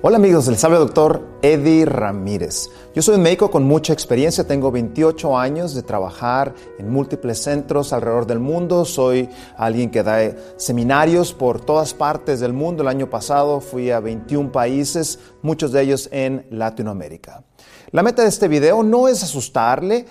Hola amigos, les habla el doctor Eddie Ramírez. Yo soy un médico con mucha experiencia, tengo 28 años de trabajar en múltiples centros alrededor del mundo, soy alguien que da seminarios por todas partes del mundo. El año pasado fui a 21 países, muchos de ellos en Latinoamérica. La meta de este video no es asustarle,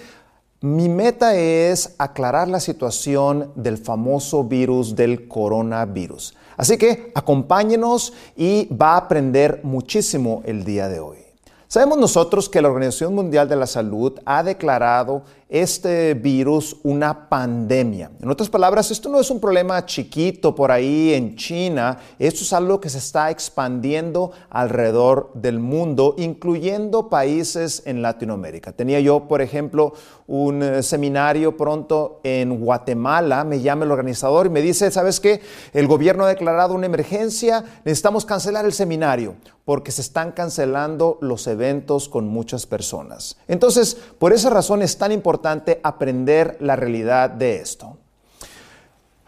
mi meta es aclarar la situación del famoso virus del coronavirus. Así que acompáñenos y va a aprender muchísimo el día de hoy. Sabemos nosotros que la Organización Mundial de la Salud ha declarado este virus una pandemia. En otras palabras, esto no es un problema chiquito por ahí en China, esto es algo que se está expandiendo alrededor del mundo, incluyendo países en Latinoamérica. Tenía yo, por ejemplo, un eh, seminario pronto en Guatemala, me llama el organizador y me dice, ¿sabes qué? El gobierno ha declarado una emergencia, necesitamos cancelar el seminario porque se están cancelando los eventos con muchas personas. Entonces, por esa razón es tan importante aprender la realidad de esto.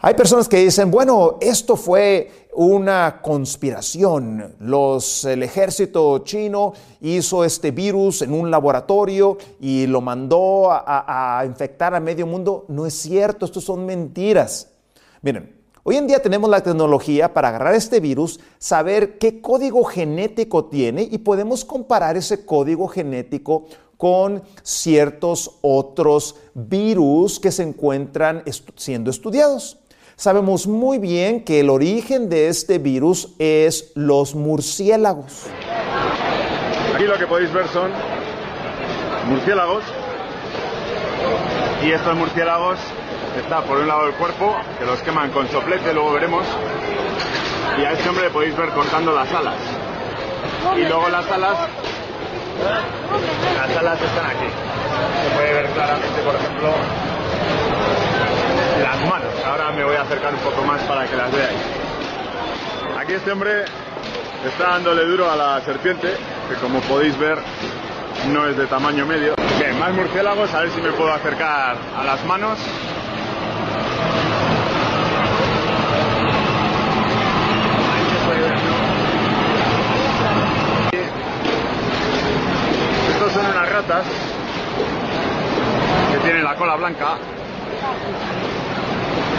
Hay personas que dicen, bueno, esto fue una conspiración. Los, el ejército chino hizo este virus en un laboratorio y lo mandó a, a infectar a medio mundo. No es cierto, esto son mentiras. Miren, Hoy en día tenemos la tecnología para agarrar este virus, saber qué código genético tiene y podemos comparar ese código genético con ciertos otros virus que se encuentran siendo estudiados. Sabemos muy bien que el origen de este virus es los murciélagos. Aquí lo que podéis ver son murciélagos y estos murciélagos están por un lado del cuerpo, que los queman con soplete, luego veremos, y a este hombre le podéis ver cortando las alas. Y luego las alas las alas están aquí. Se puede ver claramente, por ejemplo, las manos. Ahora me voy a acercar un poco más para que las veáis. Aquí este hombre está dándole duro a la serpiente, que como podéis ver no es de tamaño medio. Bien, más murciélagos, a ver si me puedo acercar a las manos. Blanca.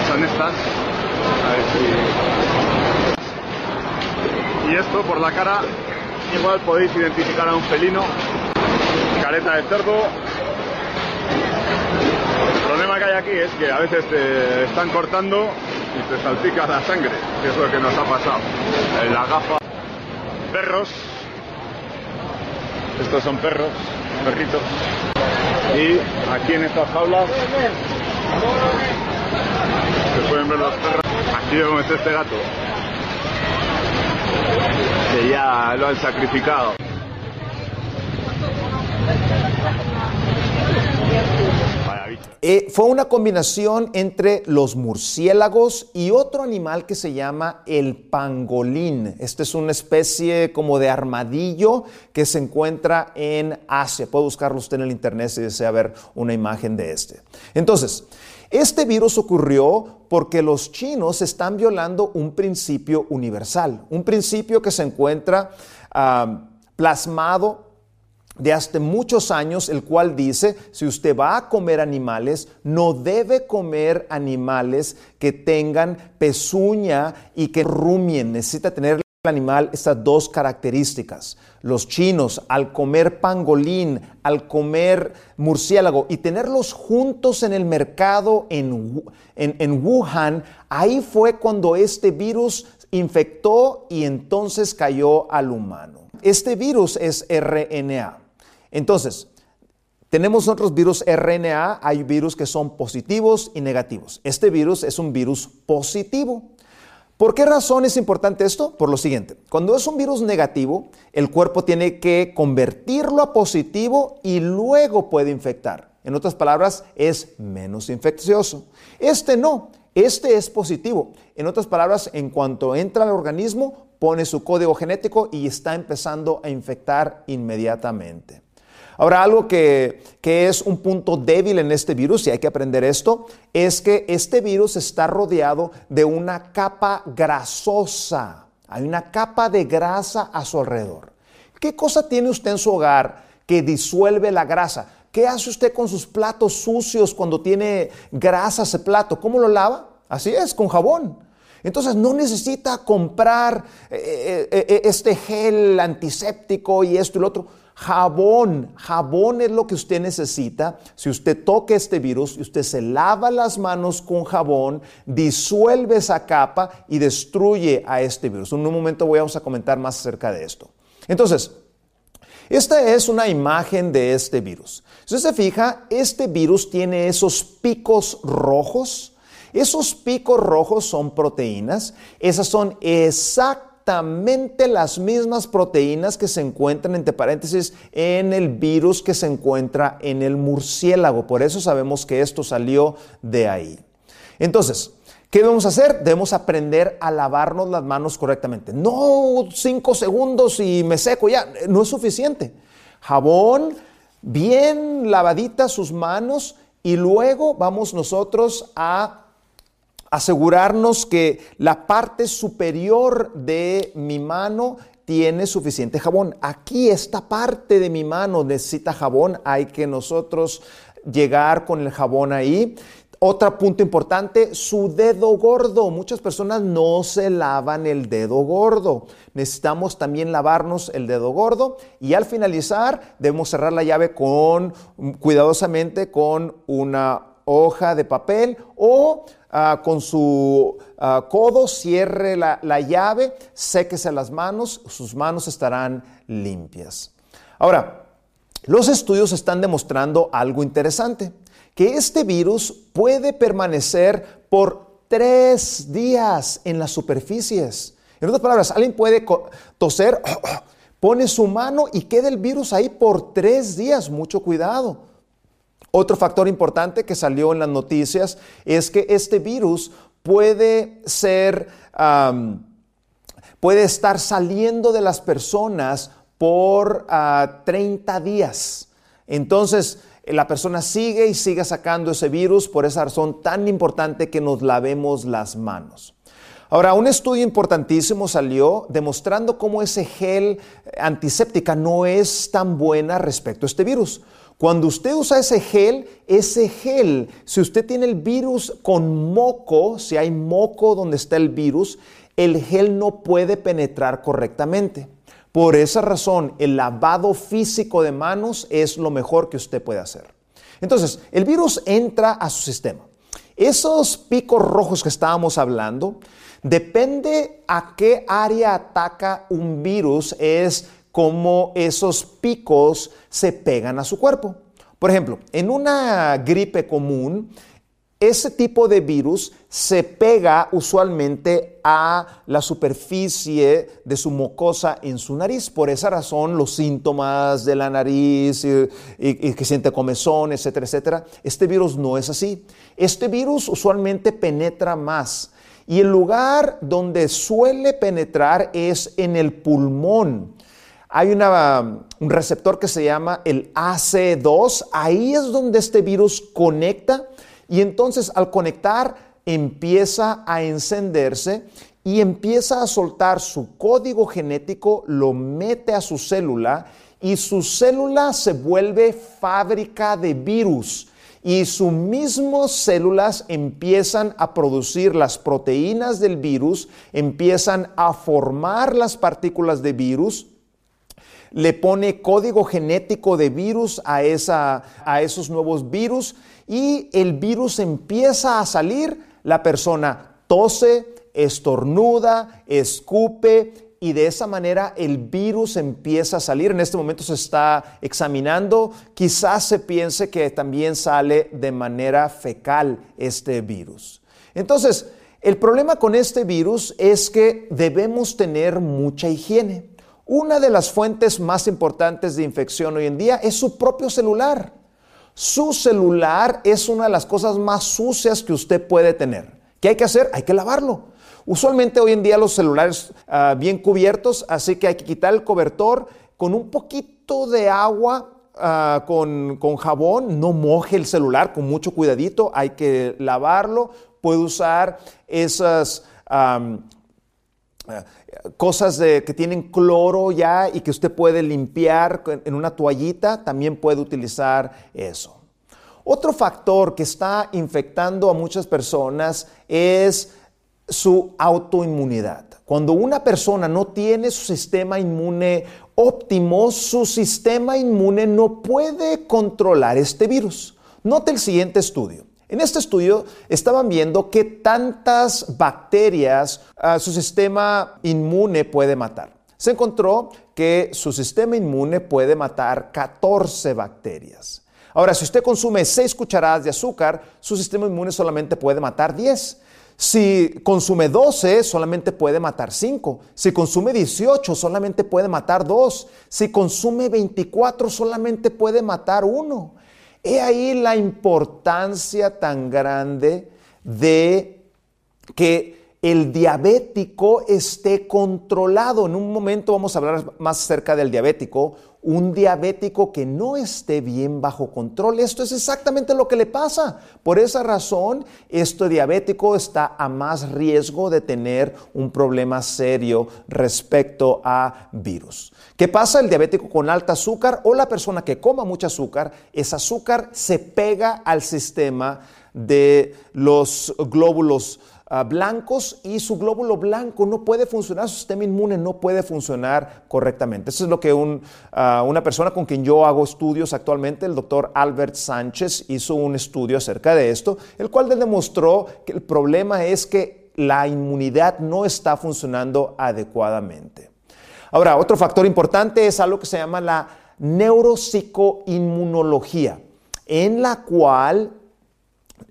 Son estas. A ver si... Y esto por la cara, igual podéis identificar a un felino. Careta de cerdo. El problema que hay aquí es que a veces te están cortando y te salpica la sangre, que es lo que nos ha pasado. La gafa. Perros, estos son perros, perritos. Y aquí en estas jaulas se pueden ver los perros. Aquí vemos este gato. Que ya lo han sacrificado. Eh, fue una combinación entre los murciélagos y otro animal que se llama el pangolín. Esta es una especie como de armadillo que se encuentra en Asia. Puede buscarlo usted en el internet si desea ver una imagen de este. Entonces, este virus ocurrió porque los chinos están violando un principio universal, un principio que se encuentra ah, plasmado de hace muchos años, el cual dice, si usted va a comer animales, no debe comer animales que tengan pezuña y que rumien. Necesita tener el animal estas dos características. Los chinos, al comer pangolín, al comer murciélago y tenerlos juntos en el mercado en, en Wuhan, ahí fue cuando este virus infectó y entonces cayó al humano. Este virus es RNA. Entonces, tenemos otros virus RNA, hay virus que son positivos y negativos. Este virus es un virus positivo. ¿Por qué razón es importante esto? Por lo siguiente, cuando es un virus negativo, el cuerpo tiene que convertirlo a positivo y luego puede infectar. En otras palabras, es menos infeccioso. Este no, este es positivo. En otras palabras, en cuanto entra al organismo, pone su código genético y está empezando a infectar inmediatamente. Ahora, algo que, es un punto débil en este virus, y hay que aprender esto, es que este virus está rodeado de una capa grasosa. Hay una capa de grasa a su alrededor. ¿Qué cosa tiene usted en su hogar que disuelve la grasa? ¿Qué hace usted con sus platos sucios cuando tiene grasa ese plato? ¿Cómo lo lava? Así es, con jabón. Entonces no necesita comprar eh, eh, eh, este gel antiséptico y esto y lo otro. Jabón, jabón es lo que usted necesita. Si usted toca este virus y usted se lava las manos con jabón, disuelve esa capa y destruye a este virus. En un momento voy a comentar más acerca de esto. Entonces, esta es una imagen de este virus. Si usted se fija, este virus tiene esos picos rojos. Esos picos rojos son proteínas. Esas son exactamente las mismas proteínas que se encuentran, entre paréntesis, en el virus que se encuentra en el murciélago. Por eso sabemos que esto salió de ahí. Entonces, ¿Qué debemos hacer? Debemos aprender a lavarnos las manos correctamente. No cinco segundos y me seco ya, no es suficiente. Jabón, bien lavaditas sus manos y luego vamos nosotros a asegurarnos que la parte superior de mi mano tiene suficiente jabón. Aquí esta parte de mi mano necesita jabón, hay que nosotros llegar con el jabón ahí otro punto importante, su dedo gordo. Muchas personas no se lavan el dedo gordo. Necesitamos también lavarnos el dedo gordo y al finalizar debemos cerrar la llave con cuidadosamente con una hoja de papel o ah, con su ah, codo cierre la, la llave, séquese las manos, sus manos estarán limpias. Ahora, los estudios están demostrando algo interesante que este virus puede permanecer por tres días en las superficies. En otras palabras, alguien puede toser, pone su mano y queda el virus ahí por tres días. Mucho cuidado. Otro factor importante que salió en las noticias es que este virus puede ser, puede estar saliendo de las personas por 30 ah, días. Entonces, la persona sigue y sigue sacando ese virus, por esa razón tan importante que nos lavemos las manos. Ahora, un estudio importantísimo salió demostrando cómo ese gel antiséptica no es tan buena respecto a este virus. Cuando usted usa ese gel, ese gel, si usted tiene el virus con moco, si hay moco donde está el virus, el gel no puede penetrar correctamente. Por esa razón, el lavado físico de manos es lo mejor que usted puede hacer. Entonces, el virus entra a su sistema. Esos picos rojos que estábamos hablando, depende a qué área ataca un virus, es cómo esos picos se pegan a su cuerpo. Por ejemplo, en una gripe común, ese tipo de virus se pega usualmente a la superficie de su mucosa en su nariz. Por esa razón, los síntomas de la nariz y, que siente comezón, etcétera, etcétera. Este virus no es así. Este virus usualmente penetra más. Y el lugar donde suele penetrar es en el pulmón. Hay un receptor que se llama el AC2. Ahí es donde este virus conecta y entonces al conectar empieza a encenderse y empieza a soltar su código genético, lo mete a su célula y su célula se vuelve fábrica de virus y sus mismas células empiezan a producir las proteínas del virus, empiezan a formar las partículas de virus, le pone código genético de virus a, esa, a esos nuevos virus y el virus empieza a salir, la persona tose, estornuda, escupe y de esa manera el virus empieza a salir. En este momento se está examinando, quizás se piense que también sale de manera fecal este virus. Entonces, el problema con este virus es que debemos tener mucha higiene. Una de las fuentes más importantes de infección hoy en día es su propio celular. Su celular es una de las cosas más sucias que usted puede tener. ¿Qué hay que hacer? Hay que lavarlo. Usualmente hoy en día los celulares uh, bien cubiertos, así que hay que quitar el cobertor con un poquito de agua uh, con, con, jabón, no moje el celular con mucho cuidadito, hay que lavarlo, puede usar esas... cosas que tienen cloro ya y que usted puede limpiar en una toallita, también puede utilizar eso. Otro factor que está infectando a muchas personas es su autoinmunidad. Cuando una persona no tiene su sistema inmune óptimo, su sistema inmune no puede controlar este virus. Note el siguiente estudio. En este estudio estaban viendo qué tantas bacterias ah, su sistema inmune puede matar. Se encontró que su sistema inmune puede matar 14 bacterias. Ahora, si usted consume 6 cucharadas de azúcar, su sistema inmune solamente puede matar 10. Si consume 12, solamente puede matar 5. Si consume 18, solamente puede matar 2. Si consume 24, solamente puede matar 1. He ahí la importancia tan grande de que el diabético esté controlado. En un momento vamos a hablar más acerca del diabético. Un diabético que no esté bien bajo control. Esto es exactamente lo que le pasa. Por esa razón, este diabético está a más riesgo de tener un problema serio respecto a virus. ¿Qué pasa? El diabético con alta azúcar o la persona que coma mucho azúcar, ese azúcar se pega al sistema de los glóbulos blancos y su glóbulo blanco no puede funcionar, su sistema inmune no puede funcionar correctamente. Eso es lo que ah, una persona con quien yo hago estudios actualmente, el doctor Albert Sánchez, hizo un estudio acerca de esto, el cual demostró que el problema es que la inmunidad no está funcionando adecuadamente. Ahora, otro factor importante es algo que se llama la neuropsicoinmunología, en la cual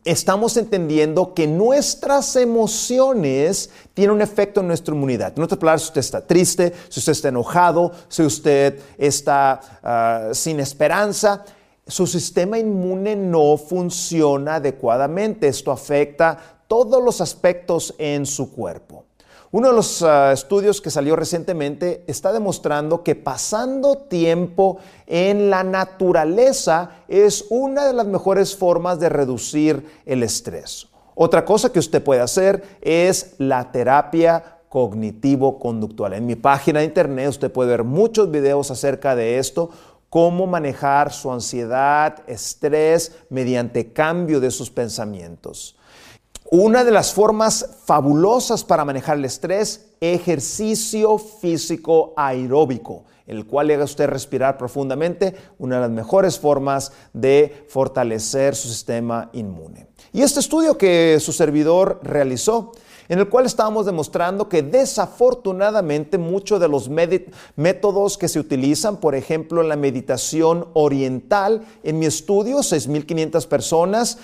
estamos entendiendo que nuestras emociones tienen un efecto en nuestra inmunidad. En otras palabras, si usted está triste, si usted está enojado, si usted está ah, sin esperanza, su sistema inmune no funciona adecuadamente. Esto afecta todos los aspectos en su cuerpo. Uno de los ah, estudios que salió recientemente está demostrando que pasando tiempo en la naturaleza es una de las mejores formas de reducir el estrés. Otra cosa que usted puede hacer es la terapia cognitivo-conductual. En mi página de internet usted puede ver muchos videos acerca de esto, cómo manejar su ansiedad, estrés mediante cambio de sus pensamientos. Una de las formas fabulosas para manejar el estrés, ejercicio físico aeróbico, el cual le haga usted respirar profundamente, una de las mejores formas de fortalecer su sistema inmune. Y este estudio que su servidor realizó, en el cual estábamos demostrando que desafortunadamente muchos de los métodos que se utilizan, por ejemplo, la meditación oriental, en mi estudio, 6.500 personas,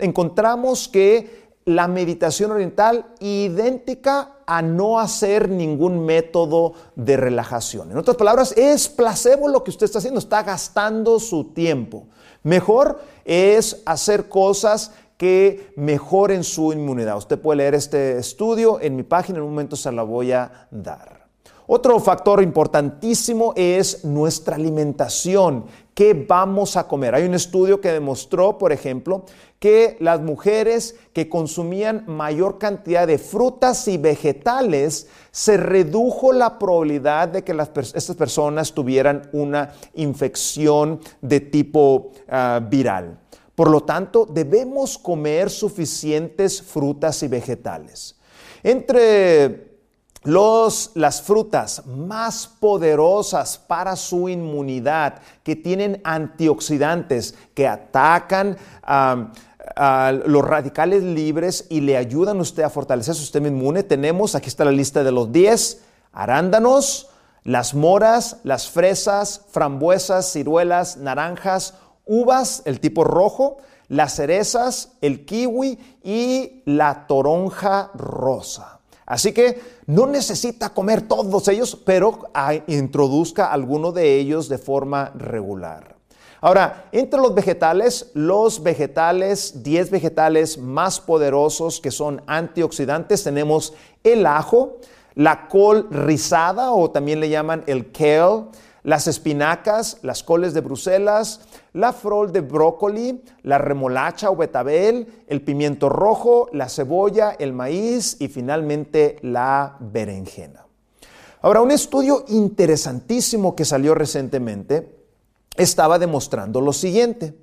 encontramos que la meditación oriental idéntica a no hacer ningún método de relajación. En otras palabras, es placebo lo que usted está haciendo, está gastando su tiempo. Mejor es hacer cosas que mejoren su inmunidad. Usted puede leer este estudio en mi página, en un momento se la voy a dar. Otro factor importantísimo es nuestra alimentación. ¿Qué vamos a comer? Hay un estudio que demostró, por ejemplo, que las mujeres que consumían mayor cantidad de frutas y vegetales, se redujo la probabilidad de que estas personas tuvieran una infección de tipo ah, viral. Por lo tanto, debemos comer suficientes frutas y vegetales. Entre las frutas más poderosas para su inmunidad, que tienen antioxidantes, que atacan a los radicales libres y le ayudan a usted a fortalecer su sistema inmune, tenemos, aquí está la lista de los 10, arándanos, las moras, las fresas, frambuesas, ciruelas, naranjas, uvas, el tipo rojo, las cerezas, el kiwi y la toronja rosa. Así que no necesita comer todos ellos, pero introduzca alguno de ellos de forma regular. Ahora, entre los vegetales, los vegetales, 10 vegetales más poderosos que son antioxidantes, tenemos el ajo, la col rizada o también le llaman el kale, las espinacas, las coles de Bruselas, la frol de brócoli, la remolacha o betabel, el pimiento rojo, la cebolla, el maíz y finalmente la berenjena. Ahora, un estudio interesantísimo que salió recientemente estaba demostrando lo siguiente.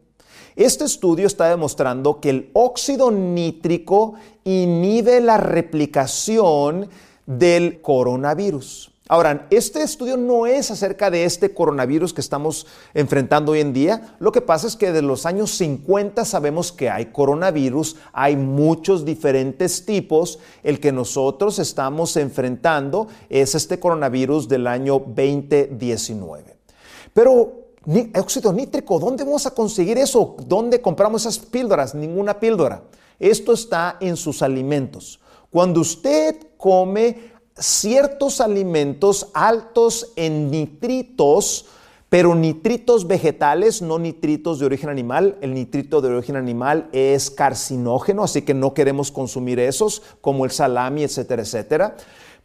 Este estudio está demostrando que el óxido nítrico inhibe la replicación del coronavirus. Ahora, este estudio no es acerca de este coronavirus que estamos enfrentando hoy en día. Lo que pasa es que de los años 50 sabemos que hay coronavirus, hay muchos diferentes tipos. El que nosotros estamos enfrentando es este coronavirus del año 2019. Pero óxido nítrico, ¿dónde vamos a conseguir eso? ¿Dónde compramos esas píldoras? Ninguna píldora. Esto está en sus alimentos. Cuando usted come ciertos alimentos altos en nitritos, pero nitritos vegetales, no nitritos de origen animal. El nitrito de origen animal es carcinógeno, así que no queremos consumir esos, como el salami, etcétera, etcétera.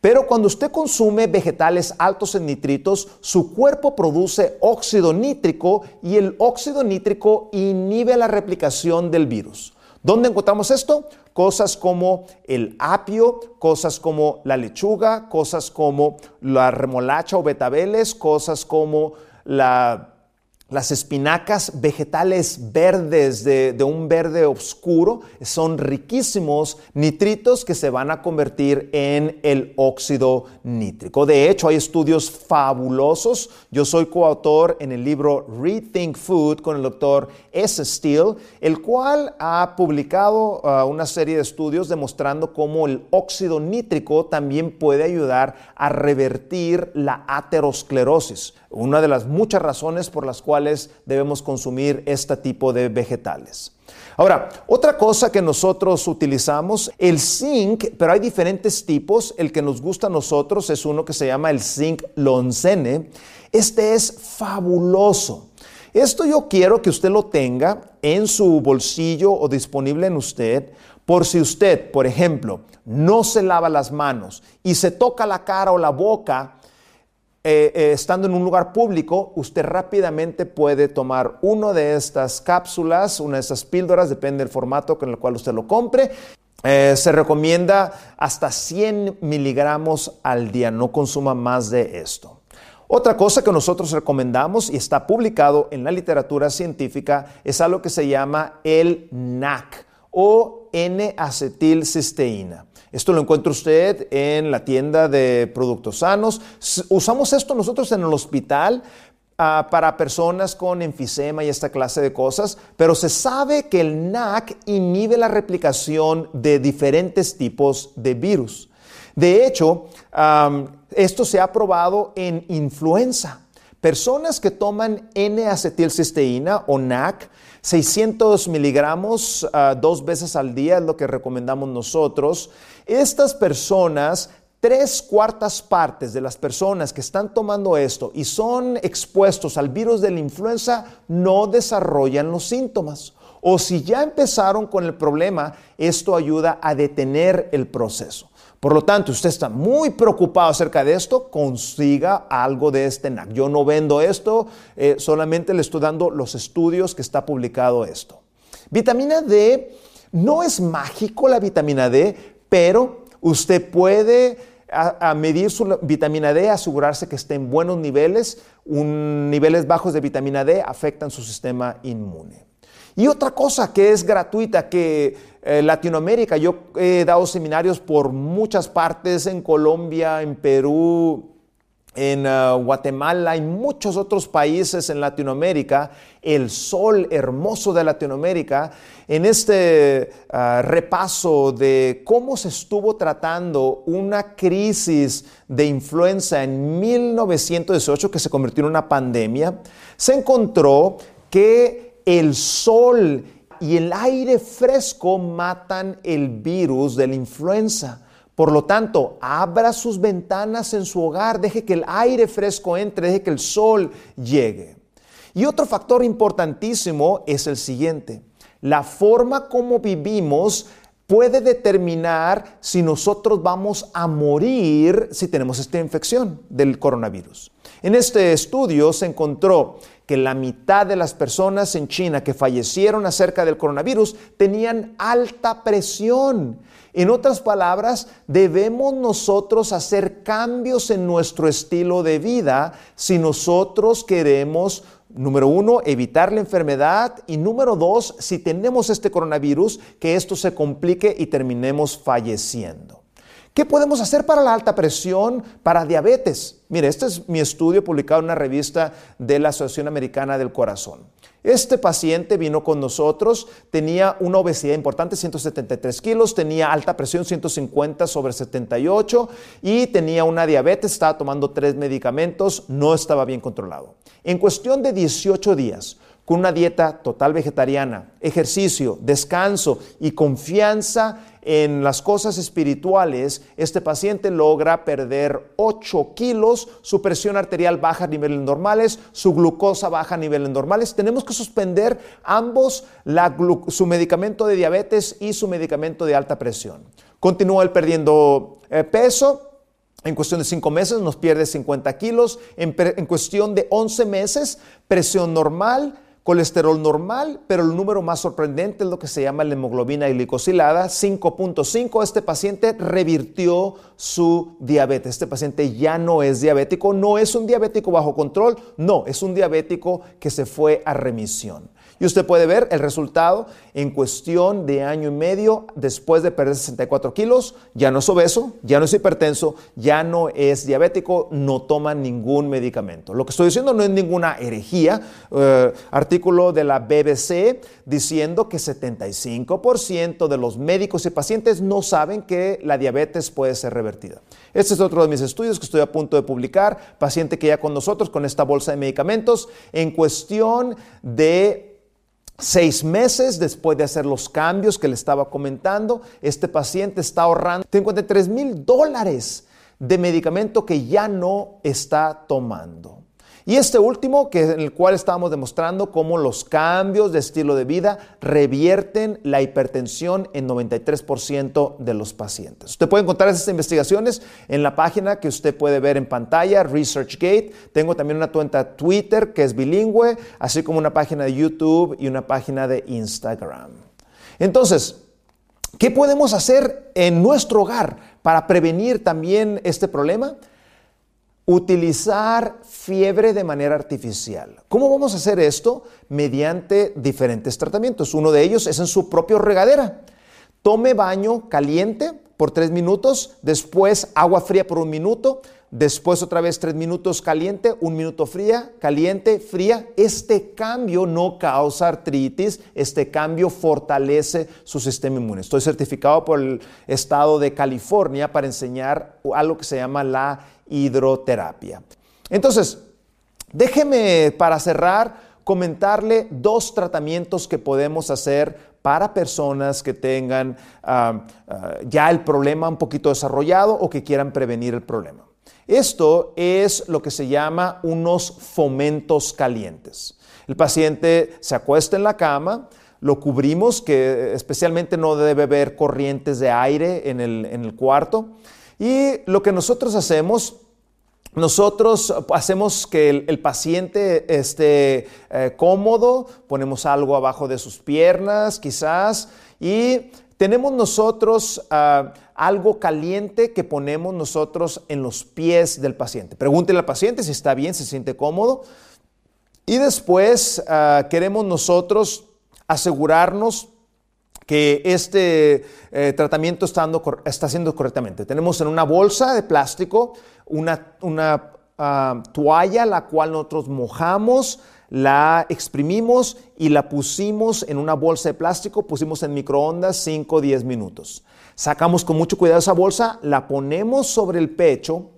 Pero cuando usted consume vegetales altos en nitritos, su cuerpo produce óxido nítrico y el óxido nítrico inhibe la replicación del virus. ¿Dónde encontramos esto? Cosas como el apio, cosas como la lechuga, cosas como la remolacha o betabeles, cosas como la las espinacas vegetales verdes de, un verde oscuro son riquísimos nitritos que se van a convertir en el óxido nítrico. De hecho, hay estudios fabulosos. Yo soy coautor en el libro Rethink Food con el doctor S. Steele, el cual ha publicado uh, una serie de estudios demostrando cómo el óxido nítrico también puede ayudar a revertir la aterosclerosis una de las muchas razones por las cuales debemos consumir este tipo de vegetales. Ahora, otra cosa que nosotros utilizamos, el zinc, pero hay diferentes tipos. El que nos gusta a nosotros es uno que se llama el zinc lonzene. Este es fabuloso. Esto yo quiero que usted lo tenga en su bolsillo o disponible en usted, por si usted, por ejemplo, no se lava las manos y se toca la cara o la boca eh, eh, estando en un lugar público, usted rápidamente puede tomar una de estas cápsulas, una de estas píldoras, depende del formato con el cual usted lo compre. Eh, se recomienda hasta 100 miligramos al día, no consuma más de esto. Otra cosa que nosotros recomendamos y está publicado en la literatura científica es algo que se llama el NAC o N-acetilcisteína. Esto lo encuentra usted en la tienda de productos sanos. Usamos esto nosotros en el hospital ah, para personas con enfisema y esta clase de cosas, pero se sabe que el NAC inhibe la replicación de diferentes tipos de virus. De hecho, esto se ha probado en influenza. Personas que toman N-acetilcisteína o NAC 600 miligramos ah, dos veces al día es lo que recomendamos nosotros. Estas personas, tres cuartas partes de las personas que están tomando esto y son expuestos al virus de la influenza no desarrollan los síntomas. O si ya empezaron con el problema, esto ayuda a detener el proceso. Por lo tanto, usted está muy preocupado acerca de esto, consiga algo de este NAC. Yo no vendo esto, eh, solamente le estoy dando los estudios que está publicado esto. Vitamina D, no es mágico la vitamina D, pero usted puede medir su vitamina D, asegurarse que esté en buenos niveles. niveles bajos de vitamina D afectan su sistema inmune. Y otra cosa que es gratuita, que eh, Latinoamérica, yo he dado seminarios por muchas partes, en Colombia, en Perú, en ah, Guatemala y muchos otros países en Latinoamérica, el sol hermoso de Latinoamérica, en este ah, repaso de cómo se estuvo tratando una crisis de influenza en 1918 que se convirtió en una pandemia, se encontró que el sol y el aire fresco matan el virus de la influenza. Por lo tanto, abra sus ventanas en su hogar, deje que el aire fresco entre, deje que el sol llegue. Y otro factor importantísimo es el siguiente. La forma como vivimos puede determinar si nosotros vamos a morir si tenemos esta infección del coronavirus. En este estudio se encontró que la mitad de las personas en China que fallecieron acerca del coronavirus tenían alta presión. En otras palabras, debemos nosotros hacer cambios en nuestro estilo de vida si nosotros queremos Número uno, evitar la enfermedad. Y número dos, si tenemos este coronavirus, que esto se complique y terminemos falleciendo. ¿Qué podemos hacer para la alta presión, para diabetes? Mire, este es mi estudio publicado en una revista de la Asociación Americana del Corazón. Este paciente vino con nosotros, tenía una obesidad importante, 173 kilos, tenía alta presión, 150 sobre 78 y tenía una diabetes, estaba tomando tres medicamentos, no estaba bien controlado. En cuestión de 18 días, con una dieta total vegetariana, ejercicio, descanso y confianza en las cosas espirituales, este paciente logra perder 8 kilos, su presión arterial baja a niveles normales, su glucosa baja a niveles normales. Tenemos que suspender ambos, su medicamento de diabetes y su medicamento de alta presión. Continúa él perdiendo eh, peso, en cuestión de 5 meses nos pierde 50 kilos. En, en, cuestión de 11 meses, presión normal, colesterol normal, pero el número más sorprendente es lo que se llama la hemoglobina glicosilada, 5.5. Este paciente revirtió su diabetes. Este paciente ya no es diabético, no es un diabético bajo control, no, es un diabético que se fue a remisión. Y usted puede ver el resultado en cuestión de año y medio después de perder 64 kilos. Ya no es obeso, ya no es hipertenso, ya no es diabético, no toma ningún medicamento. Lo que estoy diciendo no es ninguna herejía. Eh, artículo de la BBC diciendo que 75% de los médicos y pacientes no saben que la diabetes puede ser revertida. Este es otro de mis estudios que estoy a punto de publicar. Paciente que ya con nosotros con esta bolsa de medicamentos en cuestión de Seis meses después de hacer los cambios que le estaba comentando, este paciente está ahorrando 53 mil dólares de medicamento que ya no está tomando. Y este último, que en el cual estábamos demostrando cómo los cambios de estilo de vida revierten la hipertensión en 93% de los pacientes. Usted puede encontrar esas investigaciones en la página que usted puede ver en pantalla, ResearchGate. Tengo también una cuenta Twitter que es bilingüe, así como una página de YouTube y una página de Instagram. Entonces, ¿qué podemos hacer en nuestro hogar para prevenir también este problema? Utilizar fiebre de manera artificial. ¿Cómo vamos a hacer esto? Mediante diferentes tratamientos. Uno de ellos es en su propia regadera. Tome baño caliente por tres minutos, después agua fría por un minuto, después otra vez tres minutos caliente, un minuto fría, caliente, fría. Este cambio no causa artritis, este cambio fortalece su sistema inmune. Estoy certificado por el estado de California para enseñar algo que se llama la hidroterapia. Entonces, déjeme para cerrar comentarle dos tratamientos que podemos hacer para personas que tengan ah, ah, ya el problema un poquito desarrollado o que quieran prevenir el problema. Esto es lo que se llama unos fomentos calientes. El paciente se acuesta en la cama, lo cubrimos, que especialmente no debe haber corrientes de aire en el cuarto, y lo que nosotros hacemos, nosotros hacemos que el, paciente esté eh, cómodo, ponemos algo abajo de sus piernas quizás y tenemos nosotros ah, algo caliente que ponemos nosotros en los pies del paciente. Pregúntele al paciente si está bien, si se siente cómodo. Y después ah, queremos nosotros asegurarnos que este eh, tratamiento está, está, haciendo correctamente. Tenemos en una bolsa de plástico una, una ah, toalla la cual nosotros mojamos, la exprimimos y la pusimos en una bolsa de plástico, pusimos en microondas 5 o 10 minutos. Sacamos con mucho cuidado esa bolsa, la ponemos sobre el pecho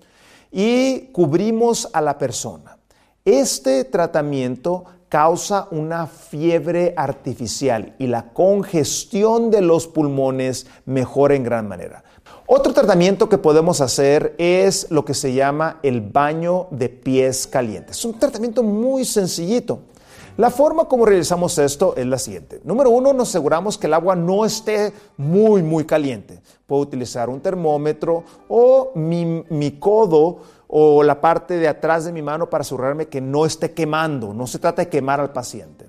y cubrimos a la persona. Este tratamiento causa una fiebre artificial y la congestión de los pulmones mejora en gran manera. Otro tratamiento que podemos hacer es lo que se llama el baño de pies calientes. Es un tratamiento muy sencillito. La forma como realizamos esto es la siguiente. Número uno, nos aseguramos que el agua no esté muy, muy caliente. Puedo utilizar un termómetro o mi, mi codo o la parte de atrás de mi mano para asegurarme que no esté quemando. No se trata de quemar al paciente.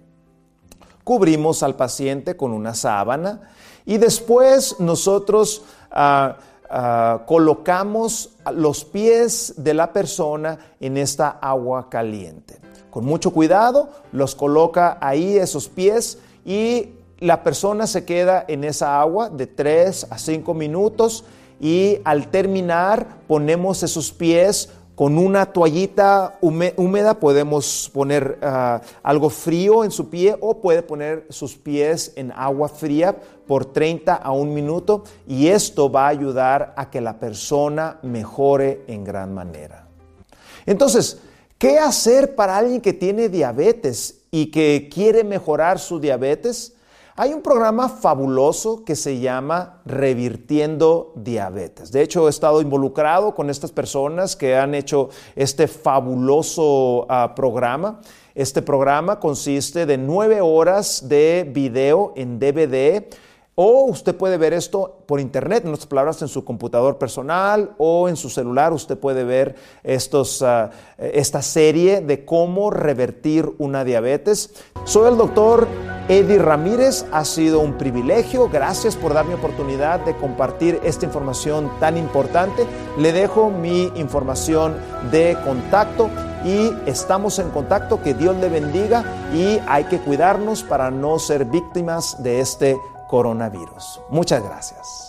cubrimos al paciente con una sábana y después nosotros ah, ah, colocamos los pies de la persona en esta agua caliente. Con mucho cuidado los coloca ahí esos pies y la persona se queda en esa agua de 3 a 5 minutos y al terminar ponemos esos pies con una toallita húmeda podemos poner ah, algo frío en su pie o puede poner sus pies en agua fría por 30 a un minuto y esto va a ayudar a que la persona mejore en gran manera. Entonces, ¿qué hacer para alguien que tiene diabetes y que quiere mejorar su diabetes? Hay un programa fabuloso que se llama Revirtiendo Diabetes. De hecho, he estado involucrado con estas personas que han hecho este fabuloso ah, programa. Este programa consiste de nueve horas de video en DVD o usted puede ver esto por internet, en otras palabras, en su computador personal o en su celular. Usted puede ver estos, ah, esta serie de cómo revertir una diabetes. Soy el doctor Eddie Ramírez. Ha sido un privilegio. Gracias por darme oportunidad de compartir esta información tan importante. Le dejo mi información de contacto y estamos en contacto. Que Dios le bendiga y hay que cuidarnos para no ser víctimas de este coronavirus. Muchas gracias.